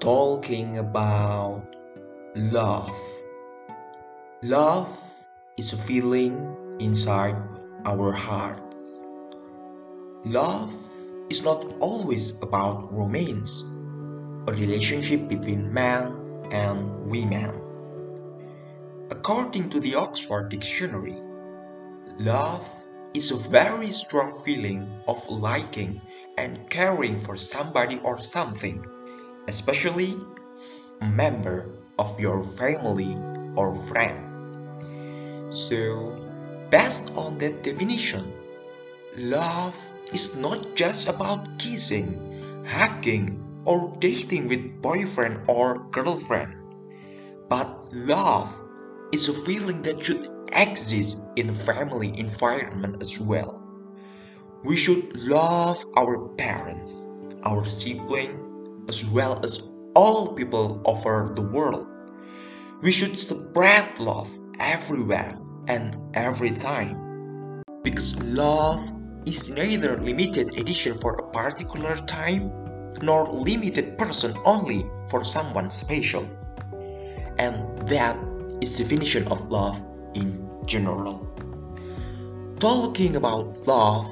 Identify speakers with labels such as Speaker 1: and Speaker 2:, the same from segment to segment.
Speaker 1: talking about love. Love is a feeling inside our hearts. Love is not always about romance, a relationship between man and women. According to the Oxford Dictionary, love is a very strong feeling of liking and caring for somebody or something especially a member of your family or friend. So, based on that definition, love is not just about kissing, hugging, or dating with boyfriend or girlfriend, but love is a feeling that should exist in family environment as well. We should love our parents, our siblings, as well as all people over the world. We should spread love everywhere and every time. Because love is neither limited edition for a particular time nor limited person only for someone special. And that is definition of love in general. Talking about love,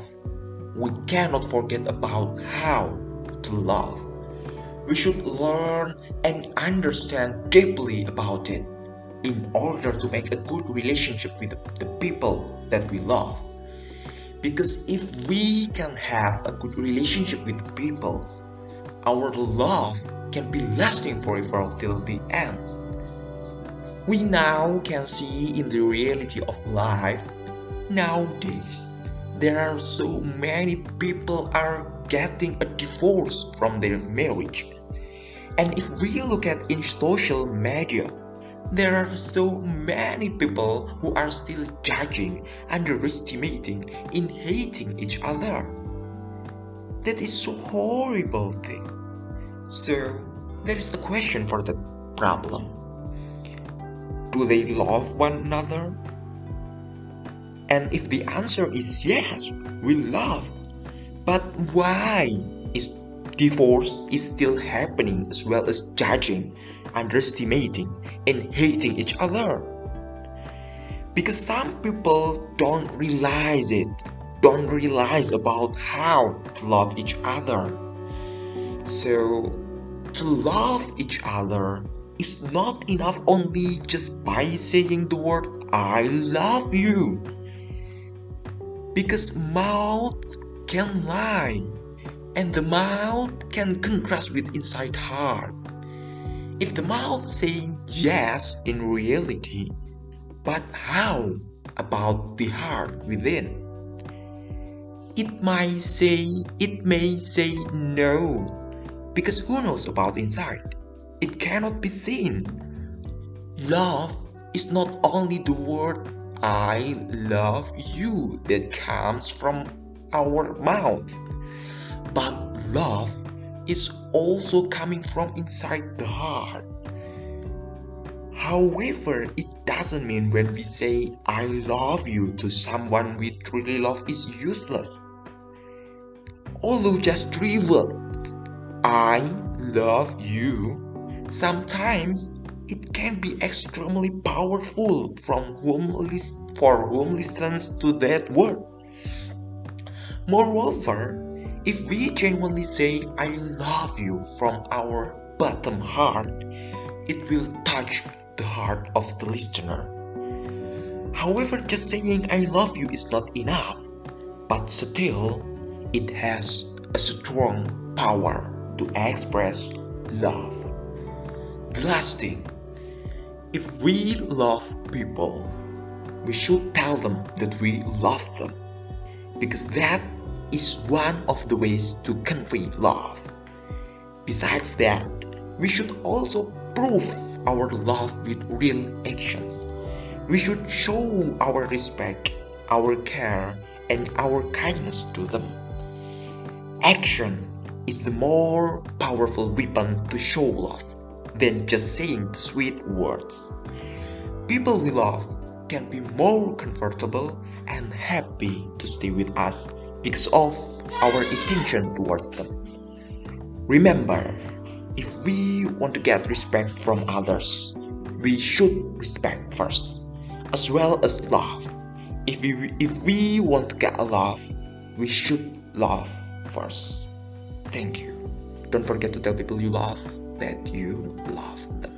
Speaker 1: we cannot forget about how to love we should learn and understand deeply about it in order to make a good relationship with the people that we love. Because if we can have a good relationship with people, our love can be lasting forever till the end. We now can see in the reality of life nowadays there are so many people are getting a divorce from their marriage and if we look at in social media, there are so many people who are still judging, underestimating, in hating each other. That is so horrible thing. So there is a question for the problem. Do they love one another? And if the answer is yes, we love. But why is Divorce is still happening as well as judging, underestimating, and hating each other. Because some people don't realize it, don't realize about how to love each other. So, to love each other is not enough only just by saying the word I love you. Because mouth can lie and the mouth can contrast with inside heart. If the mouth saying yes in reality, but how about the heart within? It might say it may say no, because who knows about inside? It cannot be seen. Love is not only the word I love you that comes from our mouth but love is also coming from inside the heart. However, it doesn't mean when we say I love you to someone we truly love is useless. Although just three words, I love you, sometimes it can be extremely powerful from whom for whom listens to that word. Moreover, if we genuinely say, I love you from our bottom heart, it will touch the heart of the listener. However, just saying I love you is not enough, but still, it has a strong power to express love. The last thing, if we love people, we should tell them that we love them because that is one of the ways to convey love. Besides that, we should also prove our love with real actions. We should show our respect, our care, and our kindness to them. Action is the more powerful weapon to show love than just saying the sweet words. People we love can be more comfortable and happy to stay with us because of our attention towards them. Remember, if we want to get respect from others, we should respect first, as well as love. If we, if we want to get a love, we should love first. Thank you. Don't forget to tell people you love that you love them.